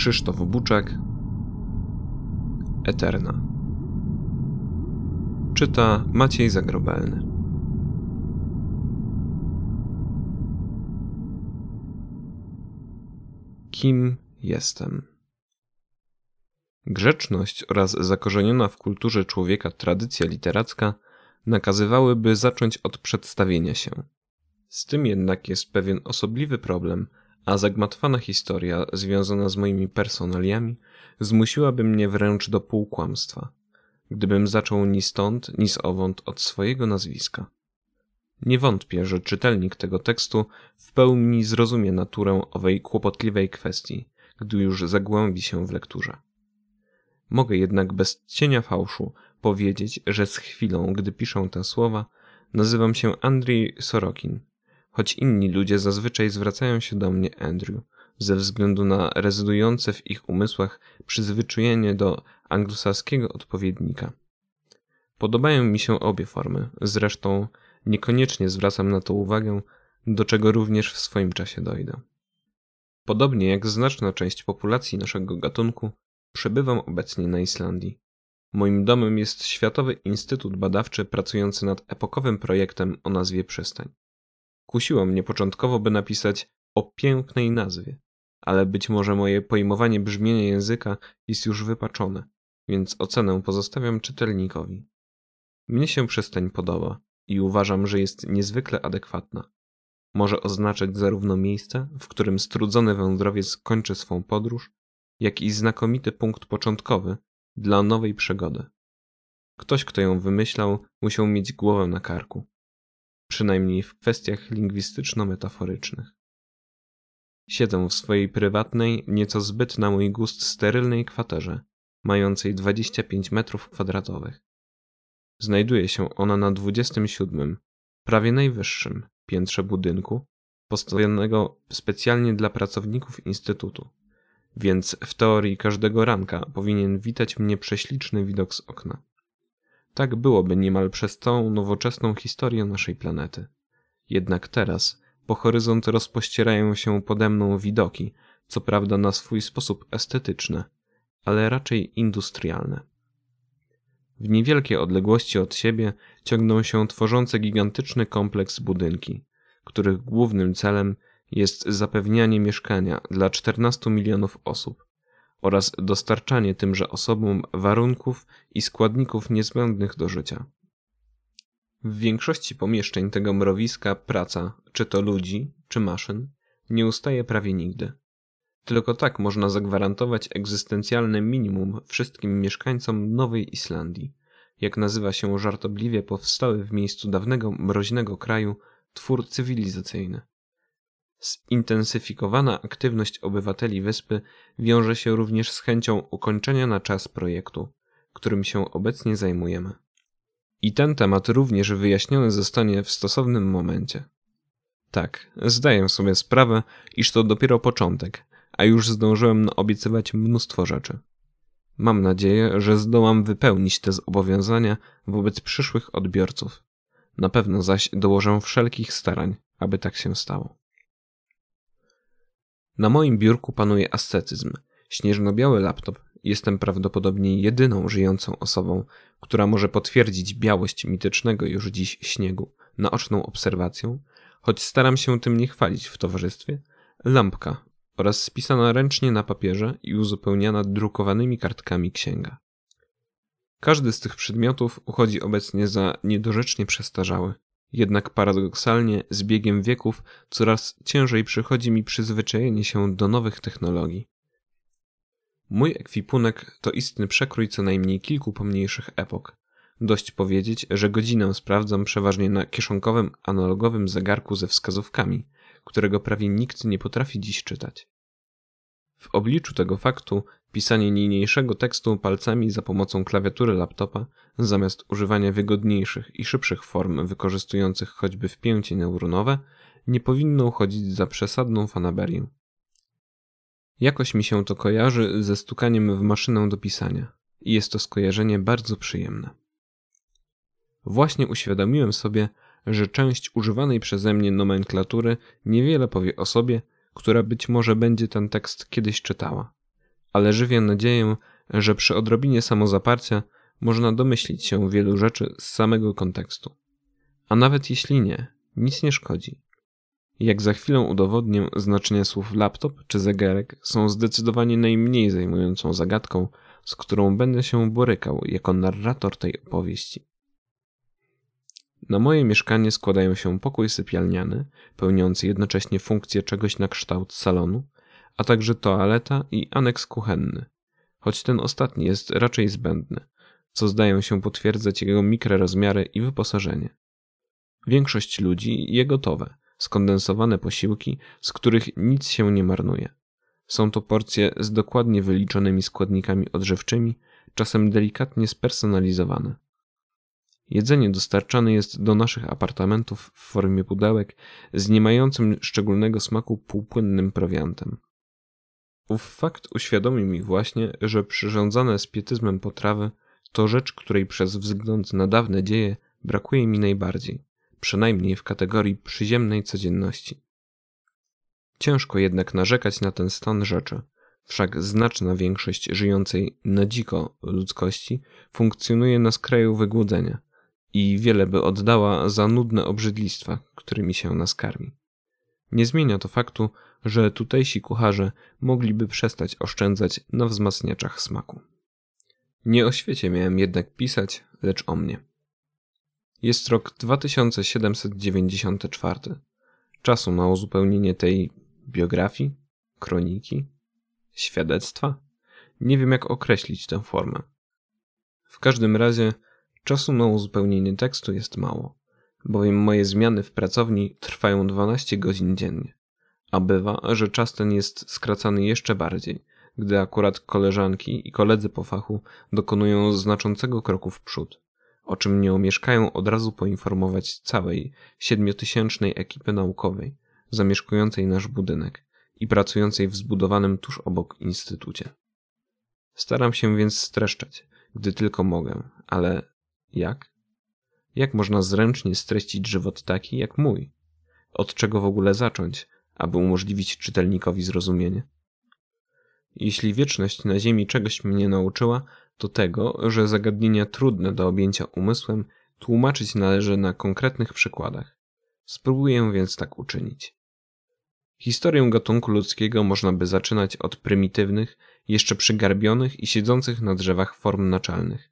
Krzysztof Buczek Eterna Czyta Maciej Zagrobelny Kim jestem? Grzeczność oraz zakorzeniona w kulturze człowieka tradycja literacka nakazywałyby zacząć od przedstawienia się. Z tym jednak jest pewien osobliwy problem, a zagmatwana historia związana z moimi personaliami zmusiłaby mnie wręcz do półkłamstwa, gdybym zaczął ni stąd, ni z owąd od swojego nazwiska. Nie wątpię, że czytelnik tego tekstu w pełni zrozumie naturę owej kłopotliwej kwestii, gdy już zagłębi się w lekturze. Mogę jednak bez cienia fałszu powiedzieć, że z chwilą, gdy piszę te słowa, nazywam się Andrzej Sorokin, choć inni ludzie zazwyczaj zwracają się do mnie Andrew, ze względu na rezydujące w ich umysłach przyzwyczajenie do anglosaskiego odpowiednika. Podobają mi się obie formy, zresztą niekoniecznie zwracam na to uwagę, do czego również w swoim czasie dojdę. Podobnie jak znaczna część populacji naszego gatunku, przebywam obecnie na Islandii. Moim domem jest Światowy Instytut Badawczy pracujący nad epokowym projektem o nazwie Przystań. Kusiło mnie początkowo, by napisać o pięknej nazwie, ale być może moje pojmowanie brzmienia języka jest już wypaczone, więc ocenę pozostawiam czytelnikowi. Mnie się przystań podoba i uważam, że jest niezwykle adekwatna. Może oznaczać zarówno miejsce, w którym strudzony wędrowiec kończy swą podróż, jak i znakomity punkt początkowy dla nowej przygody. Ktoś, kto ją wymyślał, musiał mieć głowę na karku przynajmniej w kwestiach lingwistyczno-metaforycznych. Siedzę w swojej prywatnej, nieco zbyt na mój gust sterylnej kwaterze, mającej 25 metrów kwadratowych. Znajduje się ona na 27, prawie najwyższym piętrze budynku, postawionego specjalnie dla pracowników Instytutu, więc w teorii każdego ranka powinien witać mnie prześliczny widok z okna. Tak byłoby niemal przez całą nowoczesną historię naszej planety. Jednak teraz po horyzont rozpościerają się pode mną widoki, co prawda na swój sposób estetyczne, ale raczej industrialne. W niewielkie odległości od siebie ciągną się tworzące gigantyczny kompleks budynki, których głównym celem jest zapewnianie mieszkania dla 14 milionów osób oraz dostarczanie tymże osobom warunków i składników niezbędnych do życia. W większości pomieszczeń tego mrowiska praca, czy to ludzi, czy maszyn, nie ustaje prawie nigdy. Tylko tak można zagwarantować egzystencjalne minimum wszystkim mieszkańcom Nowej Islandii, jak nazywa się żartobliwie powstały w miejscu dawnego mroźnego kraju twór cywilizacyjny. Zintensyfikowana aktywność obywateli wyspy wiąże się również z chęcią ukończenia na czas projektu, którym się obecnie zajmujemy. I ten temat również wyjaśniony zostanie w stosownym momencie. Tak, zdaję sobie sprawę, iż to dopiero początek, a już zdążyłem naobiecywać mnóstwo rzeczy. Mam nadzieję, że zdołam wypełnić te zobowiązania wobec przyszłych odbiorców. Na pewno zaś dołożę wszelkich starań, aby tak się stało. Na moim biurku panuje ascetyzm. Śnieżno-biały laptop. Jestem prawdopodobnie jedyną żyjącą osobą, która może potwierdzić białość mitycznego już dziś śniegu naoczną obserwacją, choć staram się tym nie chwalić w towarzystwie. Lampka oraz spisana ręcznie na papierze i uzupełniana drukowanymi kartkami księga. Każdy z tych przedmiotów uchodzi obecnie za niedorzecznie przestarzały. Jednak paradoksalnie z biegiem wieków coraz ciężej przychodzi mi przyzwyczajenie się do nowych technologii. Mój ekwipunek to istny przekrój co najmniej kilku pomniejszych epok. Dość powiedzieć, że godzinę sprawdzam przeważnie na kieszonkowym analogowym zegarku ze wskazówkami, którego prawie nikt nie potrafi dziś czytać. W obliczu tego faktu pisanie niniejszego tekstu palcami za pomocą klawiatury laptopa, zamiast używania wygodniejszych i szybszych form wykorzystujących choćby wpięcie neuronowe, nie powinno uchodzić za przesadną fanaberię. Jakoś mi się to kojarzy ze stukaniem w maszynę do pisania i jest to skojarzenie bardzo przyjemne. Właśnie uświadomiłem sobie, że część używanej przeze mnie nomenklatury niewiele powie o sobie, która być może będzie ten tekst kiedyś czytała. ale żywię nadzieję, że przy odrobinie samozaparcia można domyślić się wielu rzeczy z samego kontekstu. A nawet jeśli nie, nic nie szkodzi. Jak za chwilę udowodnię, znaczenia słów laptop czy zegarek są zdecydowanie najmniej zajmującą zagadką, z którą będę się borykał jako narrator tej opowieści. Na moje mieszkanie składają się pokój sypialniany, pełniący jednocześnie funkcję czegoś na kształt salonu, a także toaleta i aneks kuchenny, choć ten ostatni jest raczej zbędny, co zdają się potwierdzać jego mikrorozmiary i wyposażenie. Większość ludzi je gotowe, skondensowane posiłki, z których nic się nie marnuje. Są to porcje z dokładnie wyliczonymi składnikami odżywczymi, czasem delikatnie spersonalizowane. Jedzenie dostarczane jest do naszych apartamentów w formie pudełek z nie mającym szczególnego smaku półpłynnym prowiantem. Ów fakt uświadomił mi właśnie, że przyrządzane z potrawy to rzecz, której przez wzgląd na dawne dzieje brakuje mi najbardziej, przynajmniej w kategorii przyziemnej codzienności. Ciężko jednak narzekać na ten stan rzeczy, wszak znaczna większość żyjącej na dziko ludzkości funkcjonuje na skraju wygłudzenia i wiele by oddała za nudne obrzydlistwa, którymi się nas karmi. Nie zmienia to faktu, że tutejsi kucharze mogliby przestać oszczędzać na wzmacniaczach smaku. Nie o świecie miałem jednak pisać, lecz o mnie. Jest rok 2794. Czasu na uzupełnienie tej biografii, kroniki, świadectwa? Nie wiem, jak określić tę formę. W każdym razie czasu na uzupełnienie tekstu jest mało, bowiem moje zmiany w pracowni trwają 12 godzin dziennie. A bywa, że czas ten jest skracany jeszcze bardziej, gdy akurat koleżanki i koledzy po fachu dokonują znaczącego kroku w przód, o czym nie omieszkają od razu poinformować całej siedmiotysięcznej ekipy naukowej zamieszkującej nasz budynek i pracującej w zbudowanym tuż obok instytucie. Staram się więc streszczać, gdy tylko mogę, ale jak? Jak można zręcznie streścić żywot taki jak mój? Od czego w ogóle zacząć, aby umożliwić czytelnikowi zrozumienie? Jeśli wieczność na Ziemi czegoś mnie nauczyła, to tego, że zagadnienia trudne do objęcia umysłem tłumaczyć należy na konkretnych przykładach. Spróbuję więc tak uczynić. Historię gatunku ludzkiego można by zaczynać od prymitywnych, jeszcze przygarbionych i siedzących na drzewach form naczelnych.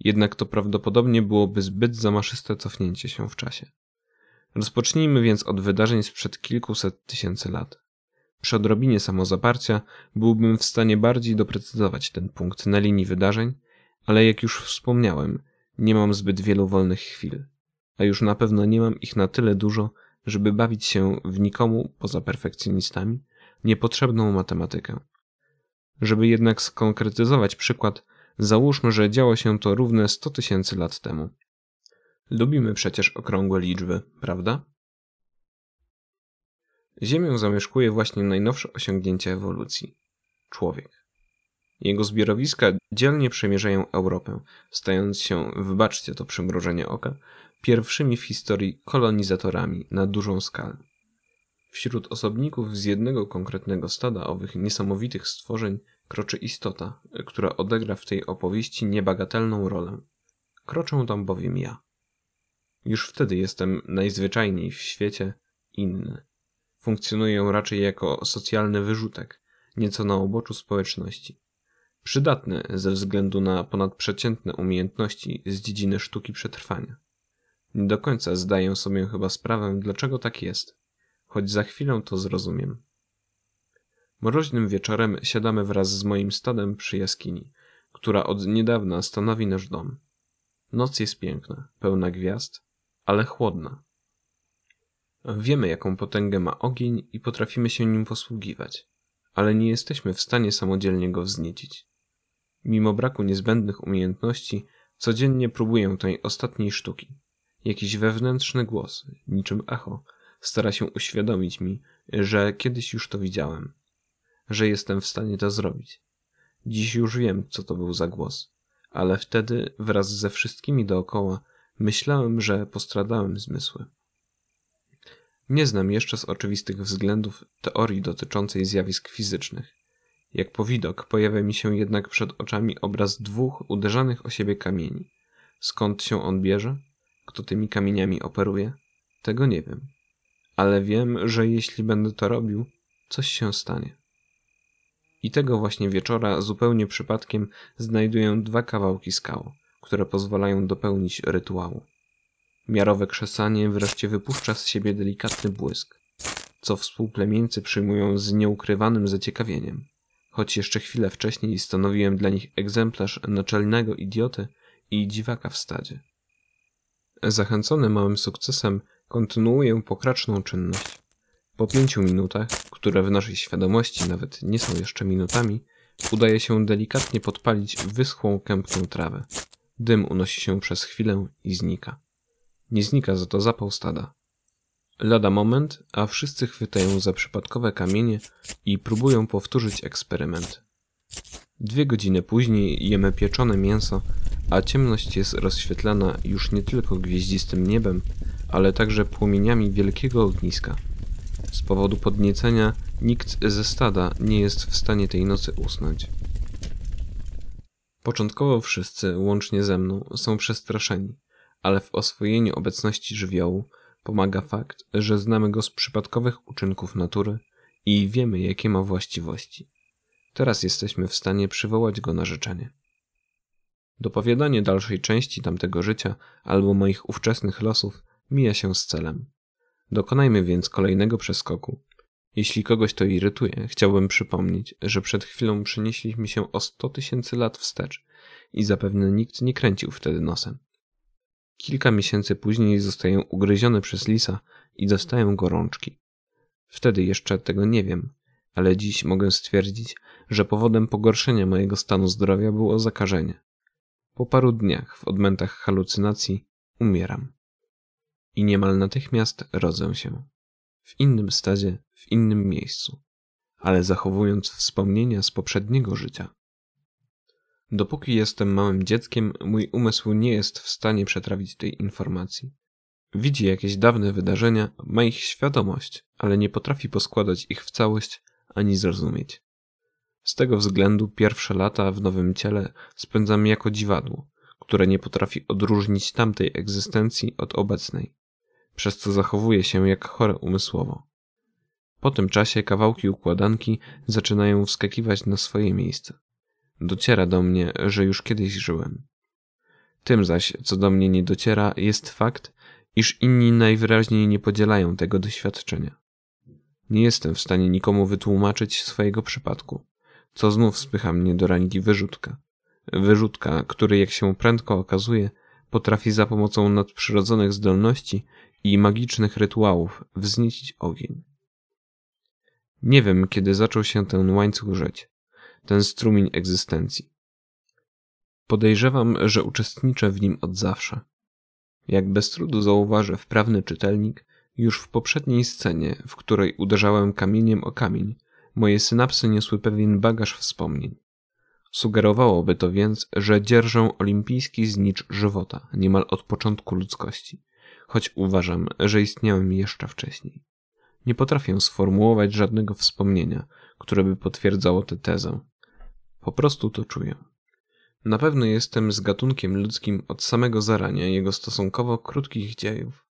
Jednak to prawdopodobnie byłoby zbyt zamaszyste cofnięcie się w czasie. Rozpocznijmy więc od wydarzeń sprzed kilkuset tysięcy lat. Przy odrobinie samozaparcia byłbym w stanie bardziej doprecyzować ten punkt na linii wydarzeń, ale jak już wspomniałem, nie mam zbyt wielu wolnych chwil, a już na pewno nie mam ich na tyle dużo, żeby bawić się w nikomu, poza perfekcjonistami, niepotrzebną matematykę. Żeby jednak skonkretyzować przykład, załóżmy, że działo się to równe 100 tysięcy lat temu. Lubimy przecież okrągłe liczby, prawda? Ziemię zamieszkuje właśnie najnowsze osiągnięcie ewolucji człowiek. Jego zbiorowiska dzielnie przemierzają Europę, stając się, wybaczcie to przymrużenie oka, pierwszymi w historii kolonizatorami na dużą skalę. Wśród osobników z jednego konkretnego stada owych niesamowitych stworzeń kroczy istota, która odegra w tej opowieści niebagatelną rolę. Kroczę tam bowiem ja. Już wtedy jestem najzwyczajniej w świecie inny. Funkcjonuję raczej jako socjalny wyrzutek, nieco na uboczu społeczności. Przydatny ze względu na ponadprzeciętne umiejętności z dziedziny sztuki przetrwania. Nie do końca zdaję sobie chyba sprawę, dlaczego tak jest, choć za chwilę to zrozumiem. Mroźnym wieczorem siadamy wraz z moim stadem przy jaskini, która od niedawna stanowi nasz dom. Noc jest piękna, pełna gwiazd, ale chłodna. Wiemy, jaką potęgę ma ogień i potrafimy się nim posługiwać, ale nie jesteśmy w stanie samodzielnie go wzniecić. Mimo braku niezbędnych umiejętności, codziennie próbuję tej ostatniej sztuki. Jakiś wewnętrzny głos, niczym echo, stara się uświadomić mi, że kiedyś już to widziałem, że jestem w stanie to zrobić. Dziś już wiem, co to był za głos, ale wtedy wraz ze wszystkimi dookoła myślałem, że postradałem zmysły. Nie znam jeszcze z oczywistych względów teorii dotyczącej zjawisk fizycznych. Jak po widok pojawia mi się jednak przed oczami obraz dwóch uderzanych o siebie kamieni. Skąd się on bierze? Kto tymi kamieniami operuje? Tego nie wiem. Ale wiem, że jeśli będę to robił, coś się stanie. I tego właśnie wieczora zupełnie przypadkiem znajduję dwa kawałki skał, które pozwalają dopełnić rytuału. Miarowe krzesanie wreszcie wypuszcza z siebie delikatny błysk, co współplemieńcy przyjmują z nieukrywanym zaciekawieniem, choć jeszcze chwilę wcześniej stanowiłem dla nich egzemplarz naczelnego idioty i dziwaka w stadzie. Zachęcony małym sukcesem, kontynuuję pokraczną czynność. Po pięciu minutach, które w naszej świadomości nawet nie są jeszcze minutami, udaje się delikatnie podpalić wyschłą kępkę trawę. Dym unosi się przez chwilę i znika. Nie znika za to zapał stada. Lada moment, a wszyscy chwytają za przypadkowe kamienie i próbują powtórzyć eksperyment. Dwie godziny później jemy pieczone mięso, a ciemność jest rozświetlana już nie tylko gwieździstym niebem, ale także płomieniami wielkiego ogniska. Z powodu podniecenia nikt ze stada nie jest w stanie tej nocy usnąć. Początkowo wszyscy, łącznie ze mną, są przestraszeni, ale w oswojeniu obecności żywiołu pomaga fakt, że znamy go z przypadkowych uczynków natury i wiemy, jakie ma właściwości. Teraz jesteśmy w stanie przywołać go na życzenie. Dopowiadanie dalszej części tamtego życia albo moich ówczesnych losów mija się z celem. Dokonajmy więc kolejnego przeskoku. Jeśli kogoś to irytuje, chciałbym przypomnieć, że przed chwilą przenieśliśmy się o 100 tysięcy lat wstecz i zapewne nikt nie kręcił wtedy nosem. Kilka miesięcy później zostaję ugryziony przez lisa i dostaję gorączki. Wtedy jeszcze tego nie wiem, ale dziś mogę stwierdzić, że powodem pogorszenia mojego stanu zdrowia było zakażenie. Po paru dniach w odmętach halucynacji umieram. I niemal natychmiast rodzę się. W innym stadzie, w innym miejscu, ale zachowując wspomnienia z poprzedniego życia. Dopóki jestem małym dzieckiem, mój umysł nie jest w stanie przetrawić tej informacji. Widzi jakieś dawne wydarzenia, ma ich świadomość, ale nie potrafi poskładać ich w całość ani zrozumieć. Z tego względu pierwsze lata w nowym ciele spędzam jako dziwadło, które nie potrafi odróżnić tamtej egzystencji od obecnej, przez co zachowuje się jak chore umysłowo. Po tym czasie kawałki układanki zaczynają wskakiwać na swoje miejsce. Dociera do mnie, że już kiedyś żyłem. Tym zaś, co do mnie nie dociera, jest fakt, iż inni najwyraźniej nie podzielają tego doświadczenia. Nie jestem w stanie nikomu wytłumaczyć swojego przypadku, co znów spycha mnie do rangi wyrzutka. Wyrzutka, który, jak się prędko okazuje, potrafi za pomocą nadprzyrodzonych zdolności i magicznych rytuałów wzniecić ogień. Nie wiem, kiedy zaczął się ten łańcuch rzeć, ten strumień egzystencji. Podejrzewam, że uczestniczę w nim od zawsze. Jak bez trudu zauważy wprawny czytelnik, już w poprzedniej scenie, w której uderzałem kamieniem o kamień, moje synapsy niosły pewien bagaż wspomnień. Sugerowałoby to więc, że dzierżę olimpijski znicz żywota niemal od początku ludzkości, choć uważam, że istniałem jeszcze wcześniej. Nie potrafię sformułować żadnego wspomnienia, które by potwierdzało tę tezę. Po prostu to czuję. Na pewno jestem z gatunkiem ludzkim od samego zarania jego stosunkowo krótkich dziejów.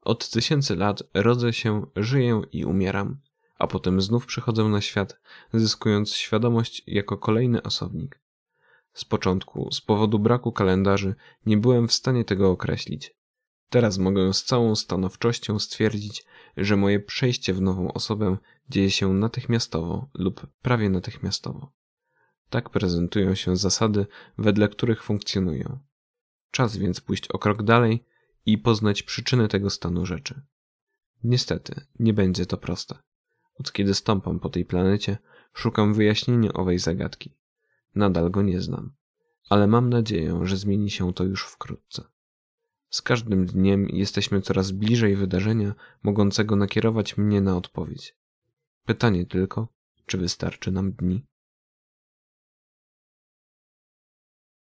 Od tysięcy lat rodzę się, żyję i umieram, a potem znów przychodzę na świat, zyskując świadomość jako kolejny osobnik. Z początku, z powodu braku kalendarzy, nie byłem w stanie tego określić. Teraz mogę z całą stanowczością stwierdzić, że moje przejście w nową osobę dzieje się natychmiastowo lub prawie natychmiastowo. Tak prezentują się zasady, wedle których funkcjonują. Czas więc pójść o krok dalej i poznać przyczynę tego stanu rzeczy. Niestety, nie będzie to proste. Od kiedy stąpam po tej planecie, szukam wyjaśnienia owej zagadki. Nadal go nie znam, ale mam nadzieję, że zmieni się to już wkrótce. Z każdym dniem jesteśmy coraz bliżej wydarzenia mogącego nakierować mnie na odpowiedź. Pytanie tylko, czy wystarczy nam dni?